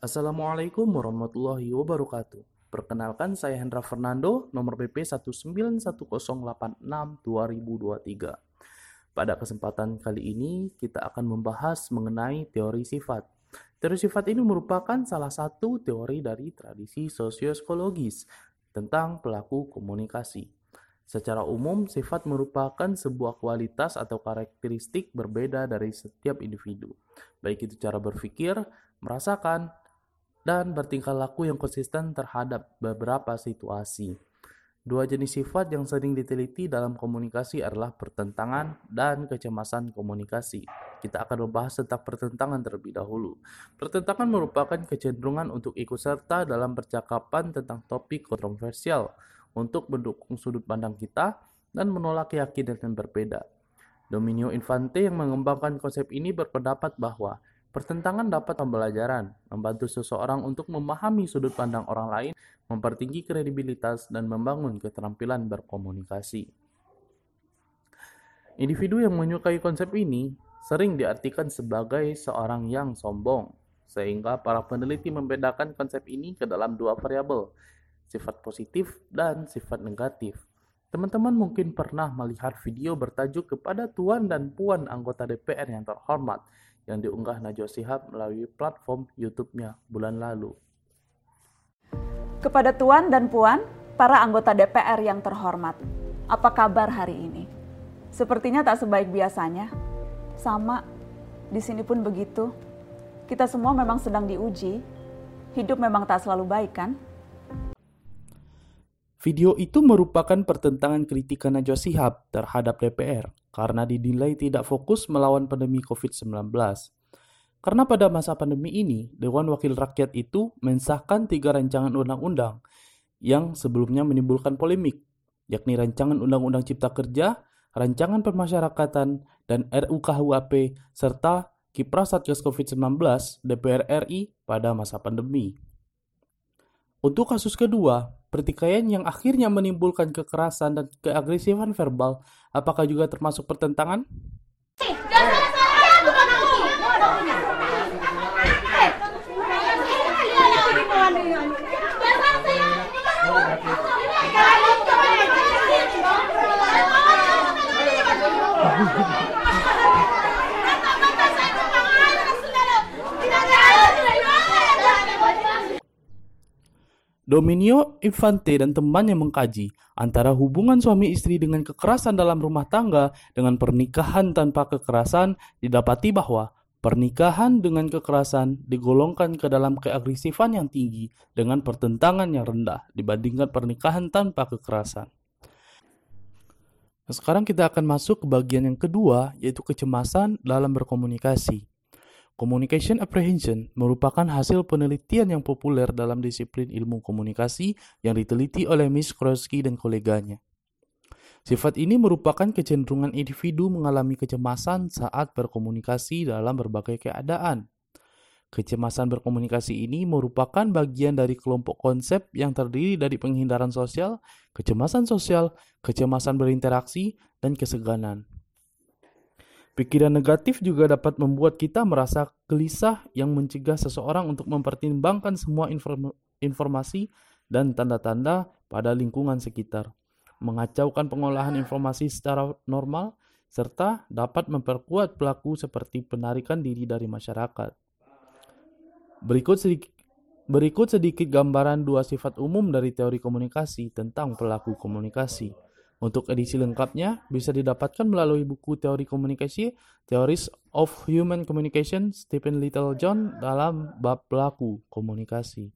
Assalamualaikum warahmatullahi wabarakatuh. Perkenalkan saya Hendra Fernando, nomor BP 19186-2023. Pada kesempatan kali ini, kita akan membahas mengenai teori sifat. Teori sifat ini merupakan salah satu teori dari tradisi sosioekologis tentang pelaku komunikasi. Secara umum, sifat merupakan sebuah kualitas atau karakteristik berbeda dari setiap individu, baik itu cara berpikir, merasakan, dan bertingkah laku yang konsisten terhadap beberapa situasi. Dua jenis sifat yang sering diteliti dalam komunikasi adalah pertentangan dan kecemasan komunikasi. Kita akan membahas tentang pertentangan terlebih dahulu. Pertentangan merupakan kecenderungan untuk ikut serta dalam percakapan tentang topik kontroversial untuk mendukung sudut pandang kita dan menolak keyakinan yang berbeda. Dominio Infante yang mengembangkan konsep ini berpendapat bahwa Pertentangan dapat pembelajaran, membantu seseorang untuk memahami sudut pandang orang lain, mempertinggi kredibilitas, dan membangun keterampilan berkomunikasi. Individu yang menyukai konsep ini sering diartikan sebagai seorang yang sombong, sehingga para peneliti membedakan konsep ini ke dalam dua variabel, sifat positif dan sifat negatif. Teman-teman mungkin pernah melihat video bertajuk kepada tuan dan puan anggota DPR yang terhormat yang diunggah Najwa Shihab melalui platform YouTube-nya bulan lalu. Kepada Tuan dan Puan, para anggota DPR yang terhormat, apa kabar hari ini? Sepertinya tak sebaik biasanya. Sama, di sini pun begitu. Kita semua memang sedang diuji. Hidup memang tak selalu baik, kan? Video itu merupakan pertentangan kritikan Najwa Shihab terhadap DPR karena dinilai tidak fokus melawan pandemi COVID-19. Karena pada masa pandemi ini, Dewan Wakil Rakyat itu mensahkan tiga rancangan undang-undang yang sebelumnya menimbulkan polemik, yakni Rancangan Undang-Undang Cipta Kerja, Rancangan Permasyarakatan, dan RUKHUAP, serta Kiprah Satgas COVID-19 DPR RI pada masa pandemi. Untuk kasus kedua, pertikaian yang akhirnya menimbulkan kekerasan dan keagresifan verbal, apakah juga termasuk pertentangan? Dominio Infante dan temannya mengkaji antara hubungan suami istri dengan kekerasan dalam rumah tangga dengan pernikahan tanpa kekerasan didapati bahwa pernikahan dengan kekerasan digolongkan ke dalam keagresifan yang tinggi dengan pertentangan yang rendah dibandingkan pernikahan tanpa kekerasan. Nah, sekarang kita akan masuk ke bagian yang kedua yaitu kecemasan dalam berkomunikasi. Communication Apprehension merupakan hasil penelitian yang populer dalam disiplin ilmu komunikasi yang diteliti oleh Miss Krosky dan koleganya. Sifat ini merupakan kecenderungan individu mengalami kecemasan saat berkomunikasi dalam berbagai keadaan. Kecemasan berkomunikasi ini merupakan bagian dari kelompok konsep yang terdiri dari penghindaran sosial, kecemasan sosial, kecemasan berinteraksi, dan keseganan. Pikiran negatif juga dapat membuat kita merasa gelisah yang mencegah seseorang untuk mempertimbangkan semua informasi dan tanda-tanda pada lingkungan sekitar, mengacaukan pengolahan informasi secara normal, serta dapat memperkuat pelaku seperti penarikan diri dari masyarakat. Berikut sedikit, berikut sedikit gambaran dua sifat umum dari teori komunikasi tentang pelaku komunikasi. Untuk edisi lengkapnya bisa didapatkan melalui buku teori komunikasi Theories of Human Communication Stephen Littlejohn dalam bab pelaku komunikasi.